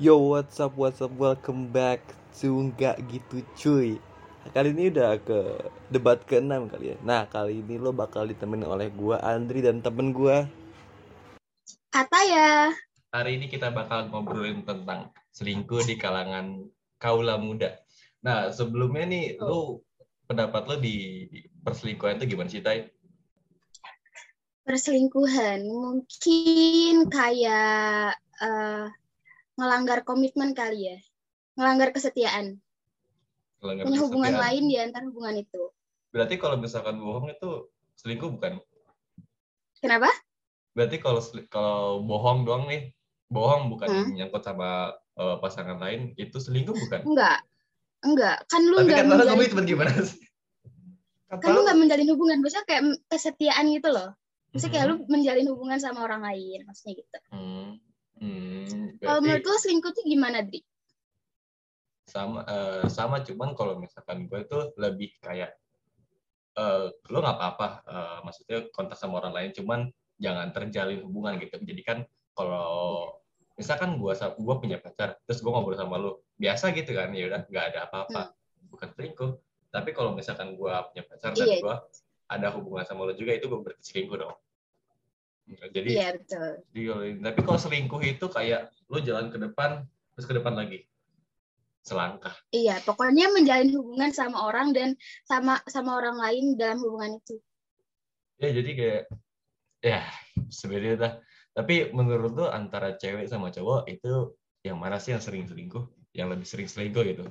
Yo what's up what's up welcome back to nggak gitu cuy Kali ini udah ke debat ke-6 kali ya Nah kali ini lo bakal ditemenin oleh gua Andri dan temen gua Ataya. Hari ini kita bakal ngobrolin tentang selingkuh di kalangan kaula muda. Nah, sebelumnya nih, lu pendapat lo di perselingkuhan itu gimana sih, Tai? Perselingkuhan mungkin kayak eh, ngelanggar komitmen kali ya. Ngelanggar kesetiaan. Melanggar Punya hubungan kesetiaan. lain di antara hubungan itu. Berarti kalau misalkan bohong itu selingkuh bukan? Kenapa? Berarti kalau kalau bohong doang nih, bohong bukan Hmm. nyangkut sama eh, pasangan lain, itu selingkuh bukan? Enggak. Enggak. Kan lu enggak kan orang menjalin, komitmen gimana sih? kan lu enggak menjalin hubungan. Maksudnya kayak kesetiaan gitu loh. Maksudnya kayak lu menjalin hubungan sama orang lain. Maksudnya gitu. Hmm. Hmm, Kalau menurut lu selingkuh tuh gimana, Dri? sama eh, sama cuman kalau misalkan gue tuh lebih kayak eh lo nggak apa-apa eh, maksudnya kontak sama orang lain cuman jangan terjalin hubungan gitu jadi kan kalau misalkan gue gue punya pacar terus gue ngobrol sama lo biasa gitu kan ya udah nggak ada apa-apa bukan selingkuh tapi kalau misalkan gue punya pacar dan Iya. gue ada hubungan sama lo juga itu gue berarti selingkuh dong jadi Iya, betul. Diolin. Tapi kalau selingkuh itu kayak lu jalan ke depan, terus ke depan lagi. Selangkah. Iya, pokoknya menjalin hubungan sama orang dan sama sama orang lain dalam hubungan itu. Ya jadi kayak, ya sebenarnya dah. Tapi menurut lu antara cewek sama cowok itu yang mana sih yang sering selingkuh? Yang lebih sering selingkuh gitu?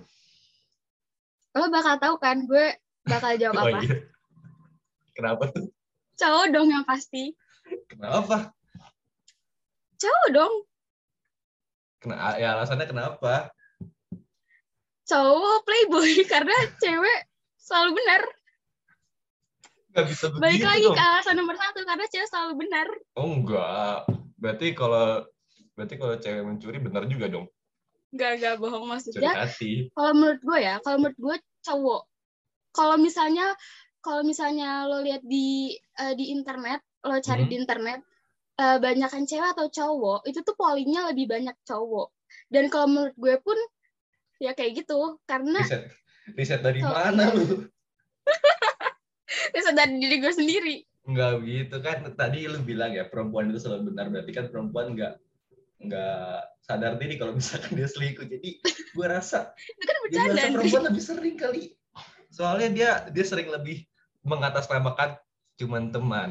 Lo bakal tahu kan gue bakal jawab Oh apa? iya. Kenapa tuh? Cowok dong yang pasti. Kenapa? Cowok dong. Kena, ya alasannya kenapa? Cowok playboy karena cewek selalu benar. Gak bisa begitu Balik lagi dong. ke alasan nomor satu karena cewek selalu benar. Oh enggak. Berarti kalau berarti kalau cewek mencuri benar juga dong. Gak gak bohong maksudnya. Kalau menurut gue ya, kalau menurut gue cowok. Kalau misalnya kalau misalnya lo lihat di eh, di internet, lo cari Hmm. di internet eh, banyakan cewek atau cowok, itu tuh pollingnya lebih banyak cowok. Dan kalau menurut gue pun ya kayak gitu karena Riset, riset dari Kalau- mana lu? riset dari diri gue sendiri. Enggak begitu kan tadi lu bilang ya perempuan itu selalu benar berarti kan perempuan enggak enggak sadar diri kalau misalkan dia selingkuh jadi gue rasa Itu kan bercanda. rasa perempuan lebih sering kali soalnya dia dia sering lebih mengatasnamakan cuman teman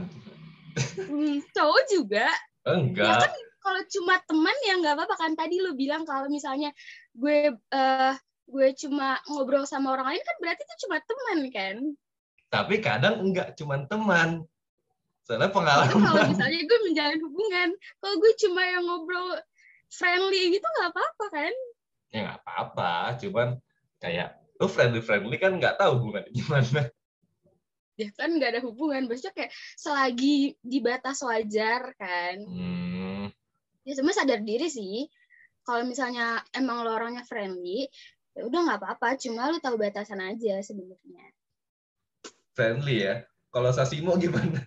Hmm, cowok juga. Enggak. Kalau cuma teman ya nggak apa-apa kan. Tadi lu bilang kalau misalnya gue eh gue cuma ngobrol sama orang lain kan berarti itu cuma teman kan? Tapi kadang enggak cuman teman. Soalnya Tapi kalau pengalaman. misalnya gue menjalin hubungan kalau gue cuma yang ngobrol friendly gitu nggak apa-apa kan? Ya nggak apa-apa cuman kayak lu friendly friendly kan nggak tahu hubungannya gimana ya kan nggak ada hubungan. Maksudnya kayak selagi di batas wajar kan. Hmm, ya sebenarnya sadar diri sih. Kalau misalnya emang lo orangnya friendly ya udah nggak apa-apa. Cuma lu tahu batasan aja sebenarnya. Friendly ya? Kalau Sasimo gimana?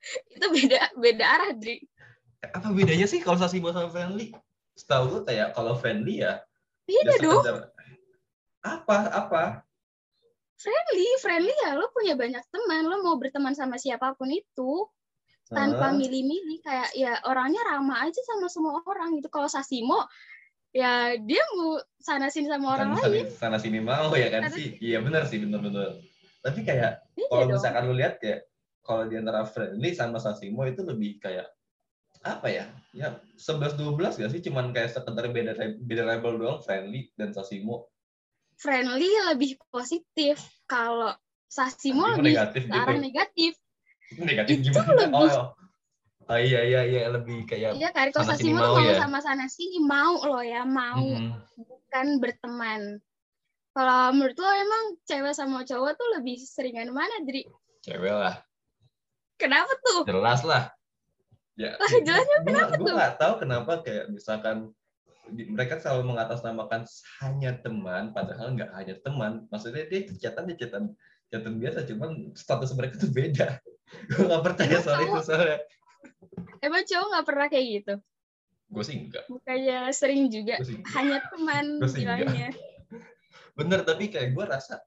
Itu beda beda arah Dri. Apa bedanya sih kalau Sasimo sama friendly? Setahu gue kayak kalau friendly ya beda udah dong. Sekedar- apa? Apa friendly friendly ya. Lo punya banyak teman. Lo mau berteman sama siapa pun itu tanpa milih-milih. Kayak ya orangnya ramah aja sama semua orang gitu. Kalau Sasimo ya dia mau sana sini sama orang kan lain. sana, sana sini mau ya kan Karena- sih iya benar sih benar-benar tapi kayak Iya kalau dong. misalkan lu lihat ya kalau di antara friendly sama Sasimo itu lebih kayak apa ya? Ya 11 12 gak sih? Cuman kayak sekedar beda beda label doang friendly dan Sasimo friendly lebih positif. Kalau Sasimo lebih negatif ke arah gitu. negatif. Negatif Itu gimana? lebih- oh, oh iya iya iya lebih kayak Iya kan kalau Sasimo tuh mau ya. sama sana sini mau lo ya mau Mhm. bukan berteman. Kalau menurut lo emang cewek sama cowok tuh lebih seringan mana Dri? Cewek lah. Kenapa tuh? Jelas lah. Ya jelasnya kenapa gue tuh? nggak tahu kenapa kayak misalkan mereka selalu mengatasnamakan hanya teman padahal nggak hanya teman. Maksudnya dia chatan dia chatan chatan biasa cuman status mereka tuh beda. Gue nggak percaya soal itu soalnya. Emang cowok nggak pernah kayak gitu? Gue sih enggak Bukannya sering juga. Hanya teman bilangnya. bener tapi kayak gue rasa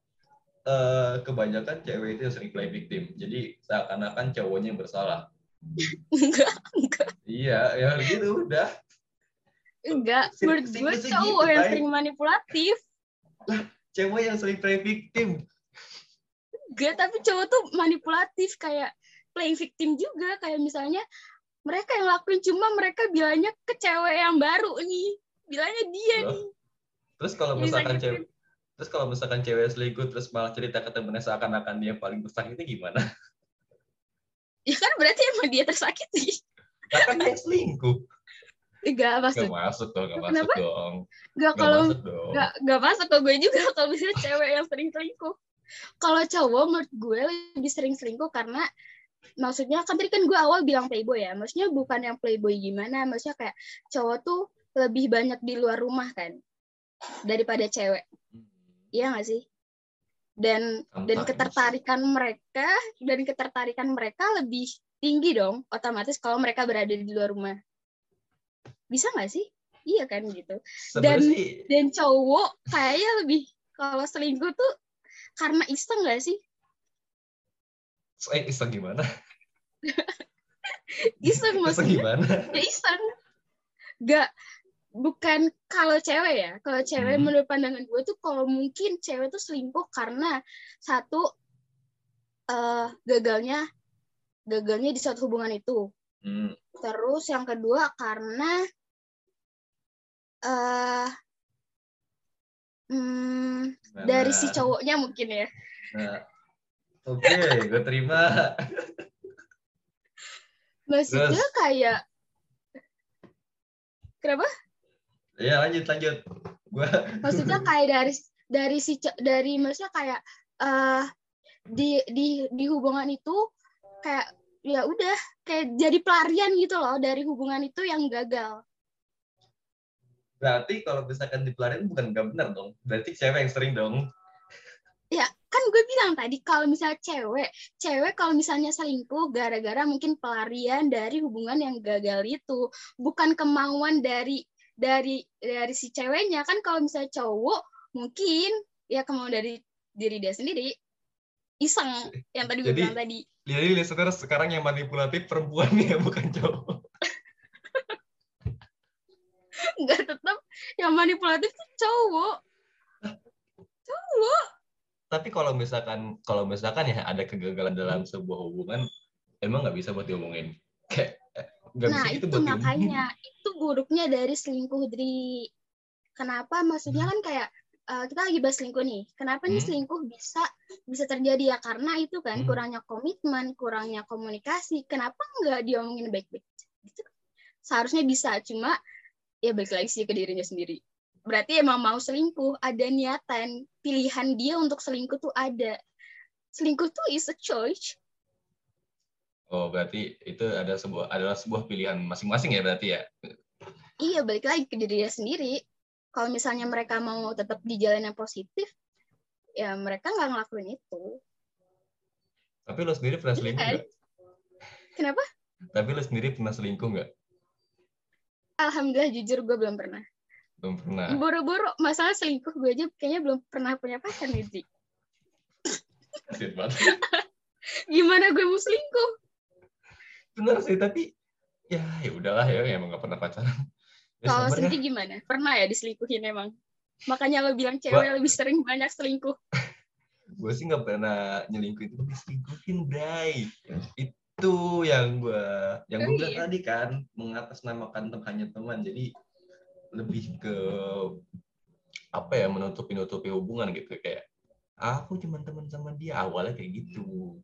eh, kebanyakan cewek itu yang sering play victim. Jadi seakan-akan cowoknya yang bersalah. Enggak, enggak. iya ya gitu udah Enggak. Menurut gue cowok gitu, yang sering manipulatif. cewek yang sering play victim Enggak, tapi cowok tuh manipulatif kayak playing victim juga kayak misalnya mereka yang lakuin cuma mereka bilangnya ke cewek yang baru nih. Bilangnya dia Loh. nih. terus kalau misalkan cewek terus kalau misalkan cewek selingkuh terus malah cerita ke temennya seakan-akan dia paling bersakit itu gimana Ya kan berarti emang dia tersakiti. Lah kan dia selingkuh Gak masuk. masuk dong, gak masuk Kenapa? dong. Enggak Gak kalau masuk dong. nggak nggak masuk ke gue juga kalau misalnya cewek yang sering selingkuh kalau cowok menurut gue lebih sering selingkuh karena maksudnya kan tadi kan gue awal bilang playboy ya maksudnya bukan yang playboy gimana maksudnya kayak cowok tuh lebih banyak di luar rumah kan daripada cewek iya nggak sih dan dan ketertarikan mereka dan ketertarikan mereka lebih tinggi dong otomatis kalau mereka berada di luar rumah bisa nggak sih? Iya kan gitu. Dan- dan cowok kayaknya lebih kalau selingkuh tuh karena iseng gak sih? Eh, iseng gimana? iseng Iseng maksudnya? gimana? ya iseng. Gak bukan kalau cewek ya. Kalau cewek Hmm. menurut pandangan gue tuh kalau mungkin cewek tuh selingkuh karena satu eh gagalnya gagalnya di suatu hubungan itu. Hmm, terus yang kedua karena eh hmm, gimana? dari si cowoknya mungkin ya Nah, Oke, gue terima. maksudnya Terus? kayak kenapa Ya lanjut lanjut. Gue maksudnya kayak dari dari si dari maksudnya kayak eh di di di hubungan itu kayak ya udah kayak jadi pelarian gitu loh dari hubungan itu yang gagal berarti kalau misalkan dipelarin bukan gak benar dong. Berarti cewek yang sering dong. kan gue bilang tadi kalau misalnya cewek cewek kalau misalnya selingkuh gara-gara mungkin pelarian dari hubungan yang gagal itu bukan kemauan dari dari dari si ceweknya kan kalau misalnya cowok mungkin ya kemauan dari diri dia sendiri iseng yang tadi gue Jadi- bilang tadi. Jadi listener sekarang yang manipulatif perempuan ya bukan cowok. nggak tetap yang manipulatif tuh cowok. Cowok. Tapi kalau misalkan kalau misalkan ya ada kegagalan dalam sebuah hubungan, emang nggak bisa buat diomongin. Kayak eh, nggak nah bisa gitu itu diomongin. makanya itu buruknya dari selingkuh dari kenapa? Maksudnya kan kayak eh, kita lagi bahas selingkuh nih. Kenapa nih Hmm. selingkuh bisa bisa terjadi ya? Karena itu kan Hmm. kurangnya komitmen kurangnya komunikasi. Kenapa nggak diomongin baik-baik? Gitu. Seharusnya bisa cuma ya balik lagi sih ke dirinya sendiri. Berarti emang mau selingkuh ada niatan pilihan dia untuk selingkuh tuh ada. Selingkuh tuh is a choice. Oh, berarti itu ada sebuah adalah sebuah pilihan masing-masing ya berarti ya. iya balik lagi ke dirinya sendiri kalau misalnya mereka mau tetap di jalan yang positif ya mereka nggak ngelakuin itu Tapi lo sendiri pernah Iya selingkuh kan? nggak? kenapa Tapi lo sendiri pernah selingkuh nggak? alhamdulillah jujur gue belum pernah Belum pernah. boro-boro masalah selingkuh gue aja kayaknya belum pernah punya pacar nih banget. gimana gue mau selingkuh Bener sih, tapi ya ya udahlah ya, emang nggak pernah pacaran. Ya, kalau sendiri gimana? Pernah ya diselingkuhin emang? Makanya lo bilang cewek lebih sering banyak selingkuh. Gue sih nggak pernah nyelingkuhin, tapi diselingkuhin, Bray. Itu yang gue yang gue Oh, bilang iya. tadi kan, mengatasnamakan hanya teman. Jadi lebih ke apa ya menutupi nutupi hubungan gitu. Kayak aku cuma teman sama dia. Awalnya kayak gitu.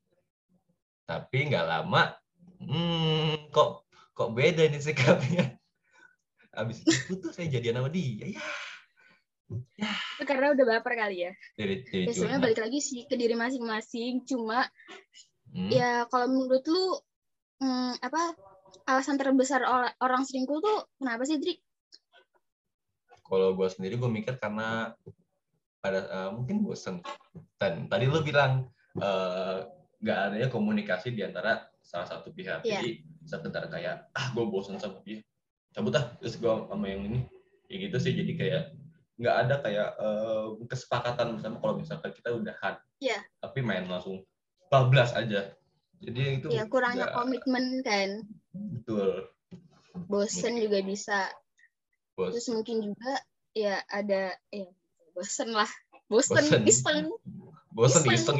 Tapi nggak lama hmm kok kok beda nih sikapnya habis itu putus saya jadian sama dia. Ya itu karena udah baper kali ya? Dari dari ya sebenarnya balik lagi sih ke diri masing-masing. Cuma Hmm, ya kalau menurut lu hmm, apa alasan terbesar or- orang selingkuh tuh kenapa sih Dri? kalau gue sendiri gue mikir karena pada eh, mungkin bosen. Dan tadi lu bilang nggak adanya komunikasi di antara salah satu pihak. Iya. jadi sekedar kayak ah gue bosen sama dia cabut ah terus gue sama yang ini. Ya gitu sih jadi kayak nggak ada kayak eh, kesepakatan bersama kalau misalkan kita udahan Iya. tapi main langsung bablas aja. Jadi itu ya kurangnya nggak- komitmen kan. Betul. Bosen juga bisa. Bos. Terus mungkin juga ya ada ya bosen lah. Bosen, Bosen. iseng. Bosan Iseng. iseng.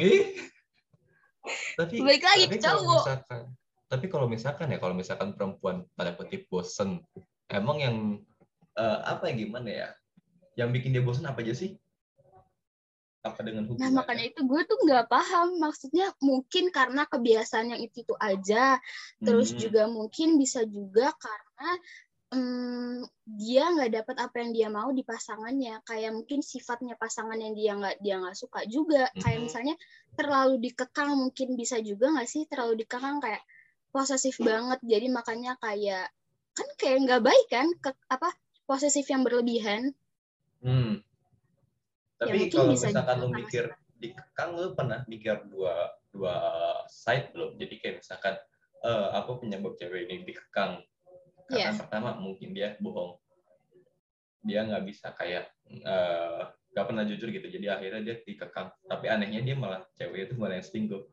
Tapi Balik lagi tapi ke cowok. misalkan tapi kalau misalkan ya kalau misalkan perempuan pada kutip bosen emang yang eh, apa ya gimana ya? Yang bikin dia bosen apa aja sih? Apa dengan nah hubungannya? makanya itu gue tuh nggak paham. Maksudnya mungkin karena kebiasaan yang itu itu aja. Terus Hmm. juga mungkin bisa juga karena hmm, dia nggak dapat apa yang dia mau di pasangannya. Kayak mungkin sifatnya pasangan yang dia nggak dia nggak suka juga. Kayak Mhm. misalnya terlalu dikekang mungkin bisa juga nggak sih? Terlalu dikekang kayak posesif banget jadi makanya kayak kan kayak nggak baik kan ke apa posesif yang berlebihan Hmm. Ya, Tapi mungkin kalau bisa misalkan lu mikir dikekang lu pernah mikir dua dua side belum? Jadi kayak misalkan eh, apa penyebab cewek ini dikekang? Karena Iya. pertama mungkin dia bohong. Dia nggak bisa kayak eh, nggak pernah jujur gitu. Jadi akhirnya dia dikekang. Tapi anehnya dia malah cewek itu malah yang selingkuh.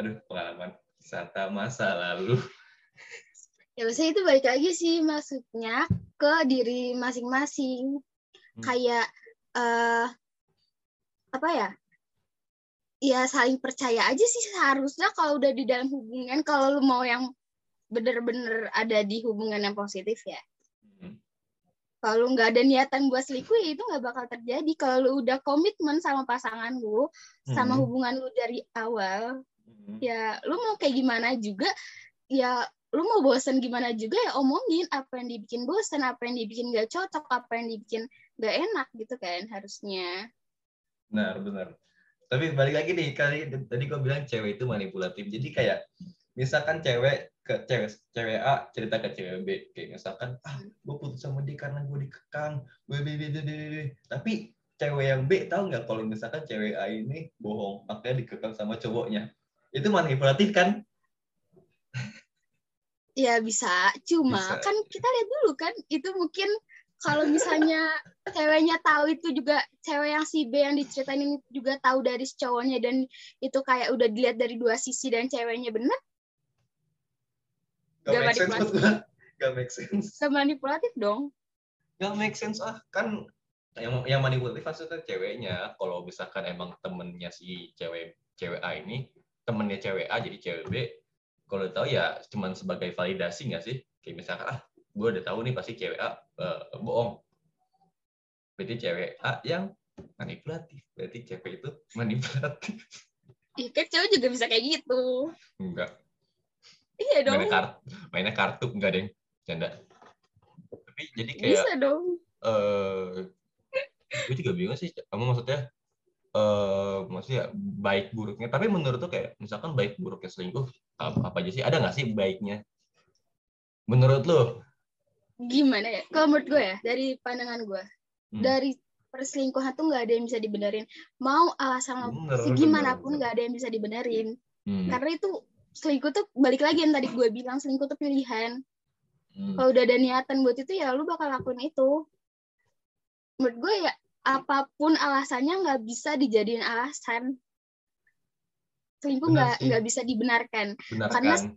Aduh pengalaman wisata masa lalu. ya biasanya itu balik lagi sih maksudnya ke diri masing-masing Hmm. kayak eh apa ya ya saling percaya aja sih seharusnya kalau udah di dalam hubungan kalau lu mau yang bener-bener ada di hubungan yang positif ya Hmm. kalau nggak ada niatan buat selingkuh ya itu nggak bakal terjadi kalau lu udah komitmen sama pasangan lu sama Hmm. hubungan lu dari awal Hmm. ya lu mau kayak gimana juga ya lu mau bosen gimana juga ya omongin apa yang dibikin bosen apa yang dibikin gak cocok apa yang dibikin gak enak gitu kan harusnya Benar, benar. Tapi balik lagi nih, kali tadi gue bilang cewek itu manipulatif. Jadi kayak misalkan cewek ke cewek cewek A cerita ke cewek B kayak misalkan ah gue putus sama dia karena gue dikekang gue B, B, B, B, B, B. tapi cewek yang B tahu nggak kalau misalkan cewek A ini bohong makanya dikekang sama cowoknya itu manipulatif kan? Ya bisa. Cuma Bisa. kan kita lihat dulu kan itu mungkin kalau misalnya ceweknya tahu itu juga cewek yang si B yang diceritain ini juga tahu dari cowoknya dan itu kayak udah dilihat dari dua sisi dan ceweknya bener? Gak Gak make sense. gak make sense. Gak manipulatif dong. Gak make sense. Ah kan yang yang manipulatif maksudnya ceweknya. Kalau misalkan emang temennya si cewek cewek A ini temennya cewek A jadi cewek B kalau tahu ya cuman sebagai validasi nggak sih? Kayak misalkan ah gue udah tahu nih pasti cewek A eh, bohong. Berarti cewek A yang manipulatif berarti cewek itu manipulatif. Ih, kan cewek juga bisa kayak gitu. Enggak. Iya dong. Mainnya kartu mainnya kartu enggak deh canda. Tapi jadi kayak bisa dong. eh gue juga bingung sih kamu maksudnya eh maksudnya baik buruknya. Tapi menurut tuh kayak misalkan baik buruknya selingkuh apa, apa aja sih? Ada nggak sih baiknya? Menurut lo gimana ya? Kalau menurut gue ya dari pandangan gue Hmm. dari perselingkuhan tuh nggak ada yang bisa dibenerin. Mau alasan Bener, segimanapun bener, nggak ada yang bisa dibenerin. Hmm, karena itu selingkuh tuh balik lagi yang tadi gue bilang selingkuh tuh pilihan. Hmm, kalau udah ada niatan buat itu ya lu bakal lakuin itu. Menurut gue ya apa pun alasannya nggak bisa dijadiin alasan. Selingkuh nggak nggak bisa dibenarkan. Benar karena- kan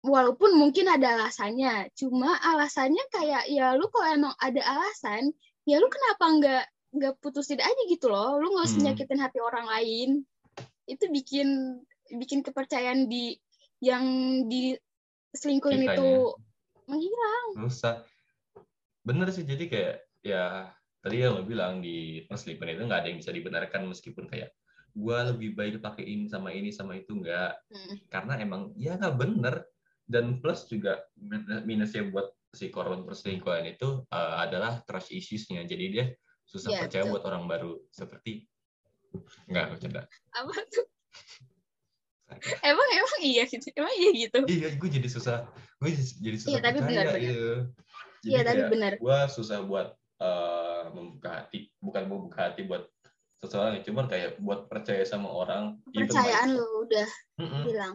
walaupun mungkin ada alasannya cuma alasannya kayak ya lu kalau emang ada alasan ya lu kenapa nggak nggak putusin aja gitu loh. Lu nggak usah Hmm. nyakitin hati orang lain. Itu bikin bikin kepercayaan di yang di selingkuhin Kitanya. itu menghilang. Rusak. Bener sih jadi kayak ya tadi yang lo bilang di perselingkuhan itu nggak ada yang bisa dibenarkan meskipun kayak gua lebih baik pakai ini sama ini sama itu nggak. Hmm. karena emang ya nggak bener. Dan plus juga min- minusnya buat si korban perselingkuhan itu eh, adalah trust issues-nya. Jadi dia susah Iya, percaya betul. buat orang baru. Seperti nggak bercanda. Apa tuh? Emang emang iya gitu? Emang iya gitu? Iya gue jadi susah. Gue jadi susah Iya, tapi benar, benar. iya. Jadi iya tapi benar. gue susah buat eh, membuka hati bukan membuka hati buat seseorang ya cuma kayak buat percaya sama orang even kepercayaan my- lu udah Mm-mm. bilang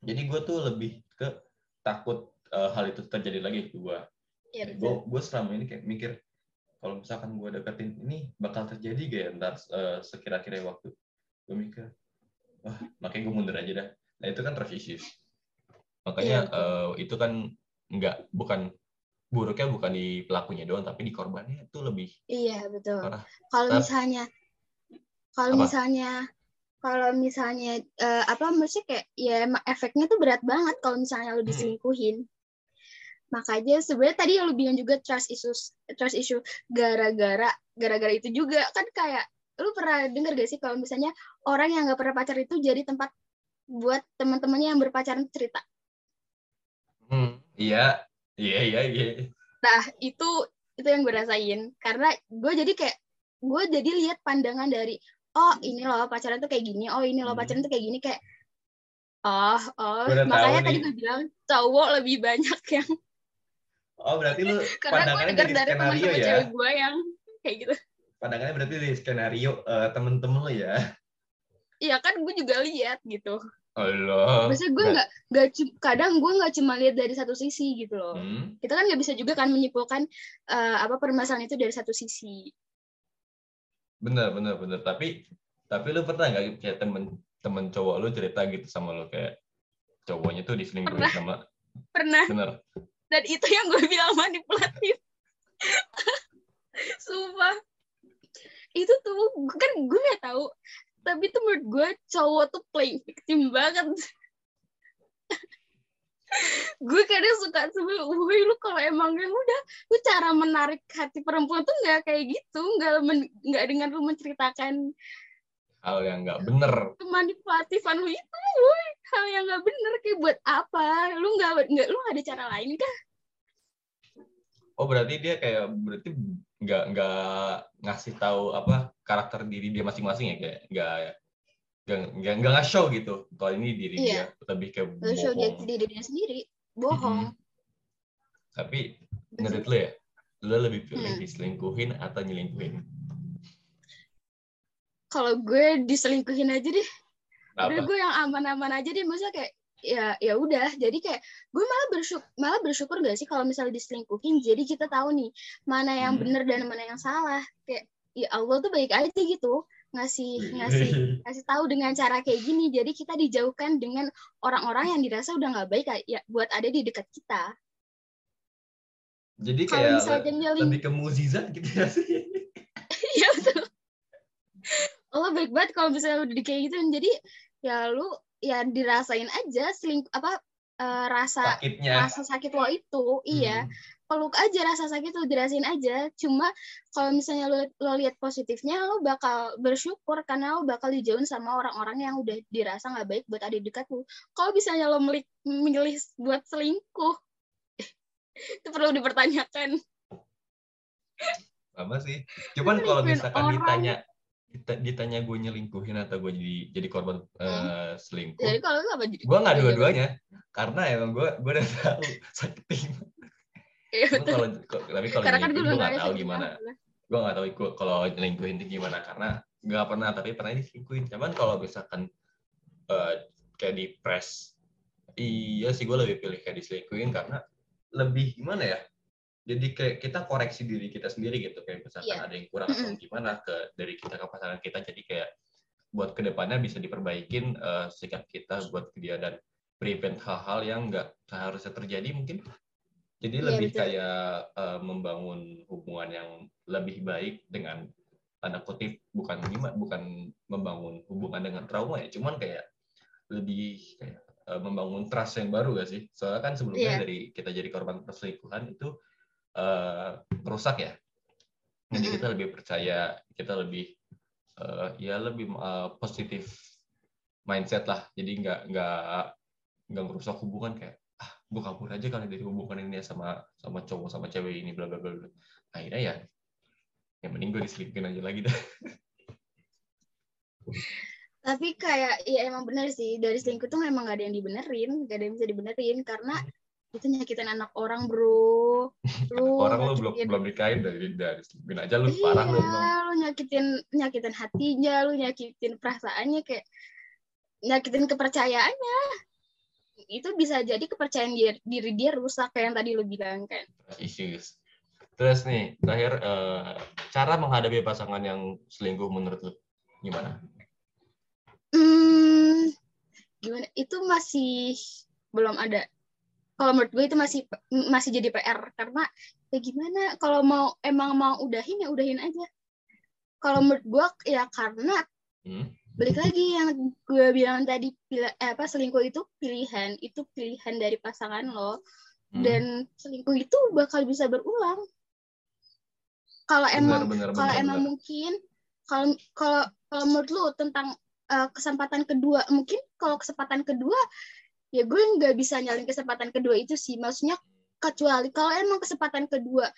jadi gue tuh lebih ke takut eh, hal itu terjadi lagi ke gue Iya gue gue selama ini kayak mikir kalau misalkan gue deketin ini bakal terjadi gak ya ntar eh, sekira-kira waktu? Gue mikir wah makanya gue mundur aja dah. Nah itu kan trust issues makanya Iya, eh, itu kan nggak bukan buruknya bukan di pelakunya doang tapi di korbannya itu lebih Iya betul. Kalau misalnya, kalau misalnya, kalau misalnya eh, apa maksudnya kayak ya emang efeknya tuh berat banget kalau misalnya lu Hmm. diselingkuhin. Makanya sebenarnya tadi yang lu bilang juga trust issues, trust issue gara-gara gara-gara itu juga kan kayak lu pernah dengar gak sih kalau misalnya orang yang nggak pernah pacar itu jadi tempat buat teman-temannya yang berpacaran cerita. Hmm, iya iya iya iya Nah, itu itu yang gue rasain karena gue jadi kayak gue jadi lihat pandangan dari oh ini loh pacaran tuh kayak gini, oh ini loh Hmm. pacaran tuh kayak gini kayak oh oh makanya tadi nih. gue bilang cowok lebih banyak yang oh berarti lu karena gue pandangannya dengar dari skenario teman-teman ya cewek gue yang kayak gitu. pandangannya berarti dari skenario eh, temen-temen lo ya Iya kan gue juga lihat gitu. Allah Maksudnya gue nggak. nggak kadang gue nggak cuma lihat dari satu sisi gitu loh. hmm. Kita kan nggak bisa juga kan menyimpulkan eh, apa permasalahan itu dari satu sisi. bener bener bener. Tapi tapi lu pernah nggak kayak temen temen cowok lu cerita gitu sama lu? Kayak cowoknya tuh diselingkuhin Pernah. sama Pernah. Bener. Dan itu yang gue bilang manipulatif sumpah. Itu tuh kan gue nggak tahu tapi tuh menurut gue cowok tuh playing victim banget. Gue kadang suka sebel woi lu kalau emang yang udah lu cara menarik hati perempuan tuh nggak kayak gitu nggak nggak dengan lu menceritakan hal yang nggak bener. kemanipulatifan lu itu woi hal yang nggak bener kayak buat apa? Lu nggak nggak lu ada cara lain kan oh berarti dia kayak berarti nggak nggak ngasih tahu apa karakter diri dia masing-masing ya kayak nggak nggak nggak nggak nge-show gitu. Kalau ini diri Iya. dia lebih ke lu show dia bohong. diri dia sendiri bohong. Tapi menurut lu ya lu lebih pilih Hmm. diselingkuhin atau nyelingkuhin? Kalau gue diselingkuhin aja deh. Udah gue yang aman-aman aja deh. Maksudnya kayak ya ya udah. Jadi kayak gue malah bersyukur malah bersyukur gak sih kalau misalnya diselingkuhin? Jadi kita tahu nih mana yang Hmm. benar dan mana yang salah. Kayak ya Allah tuh baik aja gitu ngasih ngasih ngasih tahu dengan cara kayak gini. Jadi kita dijauhkan dengan orang-orang yang dirasa udah nggak baik ya buat ada di dekat kita. Jadi kalau kayak nyeling lebih ke mukjizat gitu ya sih. Ya betul. Allah baik banget kalau misalnya udah kayak gitu. Jadi ya lu ya dirasain aja seling apa eh, rasa sakitnya. rasa sakit lo itu. Iya. Hmm. Peluk aja rasa sakit lo dirasain aja. Cuma kalau misalnya lo, lo lihat positifnya lo bakal bersyukur karena lo bakal dijauhin sama orang-orang yang udah dirasa nggak baik buat di dekat lo kalau misalnya lo milih, milih buat selingkuh itu perlu dipertanyakan. Sama sih. Cuman kalau misalkan orang. ditanya dita- ditanya gue nyelingkuhin atau gue jadi jadi korban eh, selingkuh jadi kalau apa gue nggak dua-duanya. Karena emang gue gue udah tahu gimana. Iya, betul. ko- tapi kalau karena kan gue nggak tahu sakit gimana gue nggak tahu gua- kalau nyelingkuhin itu gimana karena nggak pernah tapi pernah diselingkuhin. Cuman kalau misalkan eh, kayak di press iya sih gue lebih pilih kayak diselingkuhin karena lebih gimana ya jadi kayak kita koreksi diri kita sendiri gitu. Kayak misalkan Iya. ada yang kurang atau gimana ke dari kita ke pasangan kita jadi kayak buat ke depannya bisa diperbaikin eh, sikap kita buat dia dan prevent hal-hal yang nggak seharusnya terjadi mungkin jadi Iya, lebih betul. kayak eh, membangun hubungan yang lebih baik dengan tanda kutip bukan gimana bukan membangun hubungan dengan trauma ya cuman kayak lebih kayak eh, membangun trust yang baru gak sih soalnya kan sebelumnya Iya. dari kita jadi korban perselingkuhan itu eh, rusak ya jadi kita lebih percaya kita lebih eh, ya lebih eh, positif mindset lah jadi nggak nggak nggak merusak hubungan kayak gue kabur aja kali dari hubungan ini sama sama cowok sama cewek ini bla bla bla akhirnya ya yang mending gue diselingkuhin aja lagi dah. Tapi kayak ya emang bener sih dari selingkuh tuh memang gak ada yang dibenerin gak ada yang bisa dibenerin karena itu nyakitin anak orang bro. Lu orang lo belum belum nikahin dari dari selingkuhin aja lu iya, parah lu emang. lu nyakitin nyakitin hatinya lu nyakitin perasaannya kayak nyakitin kepercayaannya itu bisa jadi kepercayaan diri, diri dia rusak kayak yang tadi lo bilang kan issues. Terus nih, terakhir eh, cara menghadapi pasangan yang selingkuh menurut lu gimana? Hmm, gimana? Itu masih belum ada. Kalau menurut gue itu masih masih jadi PR karena ya gimana? Kalau mau emang mau udahin ya udahin aja. Kalau menurut gue ya karena Hmm? Balik lagi yang gue bilang tadi pila- eh, apa selingkuh itu pilihan itu pilihan dari pasangan lo Hmm. dan selingkuh itu bakal bisa berulang. Kalau emang kalau emang benar. mungkin kalau kalau kalau menurut lu tentang uh, kesempatan kedua mungkin kalau kesempatan kedua ya gue nggak bisa nyalin kesempatan kedua itu sih maksudnya kecuali kalau emang kesempatan kedua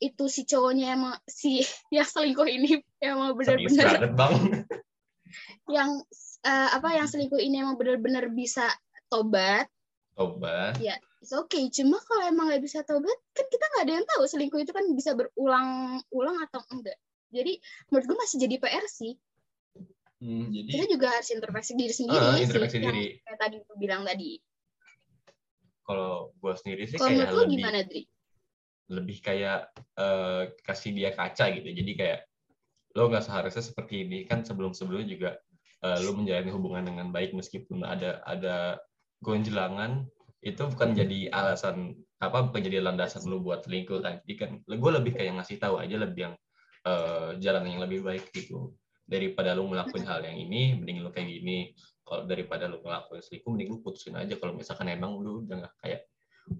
itu si cowoknya emang si yang selingkuh ini emang benar-benar. Yang uh, apa yang selingkuh ini emang benar-benar bisa tobat Coba. it's okay cuma kalau emang nggak bisa tobat kan kita nggak ada yang tahu selingkuh itu kan bisa berulang-ulang atau enggak jadi menurut gue masih jadi PR sih Hmm, jadi kita juga harus introspeksi diri sendiri Ah, sih, introspeksi yang diri. kayak tadi gue bilang tadi kalau gue sendiri sih kalau kayak lebih gimana Dri? lebih kayak eh, kasih dia kaca gitu. Jadi kayak lo nggak seharusnya seperti ini. Kan sebelum-sebelumnya juga eh, lo menjalani hubungan dengan baik meskipun ada ada gonjelangan itu bukan jadi alasan apa bukan jadi landasan lo buat selingkuh kan. Jadi kan gue lebih kayak ngasih tahu aja lebih yang eh, jalan yang lebih baik gitu. Daripada lo ngelakuin hal yang ini mending lo kayak gini. Kalau daripada lo ngelakuin selingkuh mending lo putusin aja kalau misalkan emang lo udah nggak kayak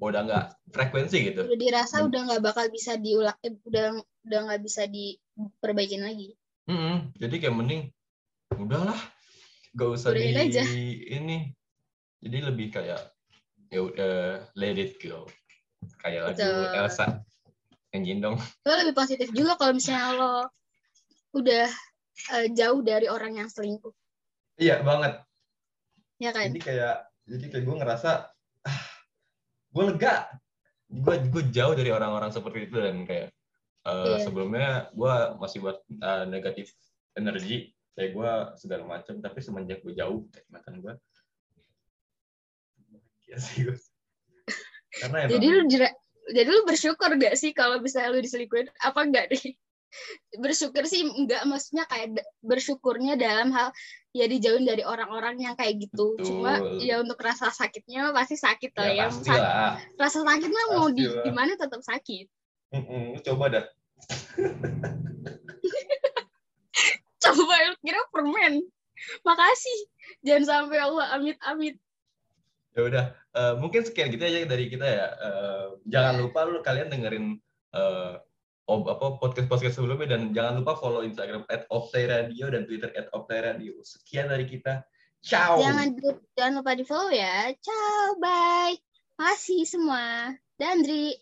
udah nggak frekuensi gitu. Udah dirasa Hmm. udah nggak bakal bisa diulang eh, udah udah nggak bisa diperbaikin lagi Mm-mm. Jadi kayak mending udahlah, gak usah di aja. ini. Jadi lebih kayak ya udah let it go. Kayak lagu Betul. Elsa nyanyiin dong. lo lebih positif juga kalau misalnya lo udah eh, jauh dari orang yang selingkuh Iya banget. ya kan Jadi kayak jadi kayak gue ngerasa ah, gue lega. Gue gue jauh dari orang-orang seperti itu dan kayak eh, Iya. sebelumnya gue masih buat eh, negatif energi kayak gue segala macam tapi semenjak gue jauh dari mantan gue Iya sih gue. Karena emang, jadi lu jera- jadi lu bersyukur gak sih kalau bisa lu diselingkuhin apa enggak deh bersyukur sih enggak maksudnya kayak bersyukurnya dalam hal ya dijauhin dari orang-orang yang kayak gitu Betul. cuma ya untuk rasa sakitnya mah pasti sakit lah ya ya, lah. rasa sakitnya mau di Pastilah. gimana tetap sakit Mm-mm, coba dah. coba kira permen makasih jangan sampai Allah amit amit Ya udah, eh, mungkin sekian gitu aja dari kita ya. Eh, jangan lupa lu kalian dengerin eh, ob- apa podcast podcast sebelumnya dan jangan lupa follow Instagram @optai_radio dan Twitter @optai_radio. Sekian dari kita. Ciao. jangan di- jangan lupa di follow ya ciao bye makasih semua Dandri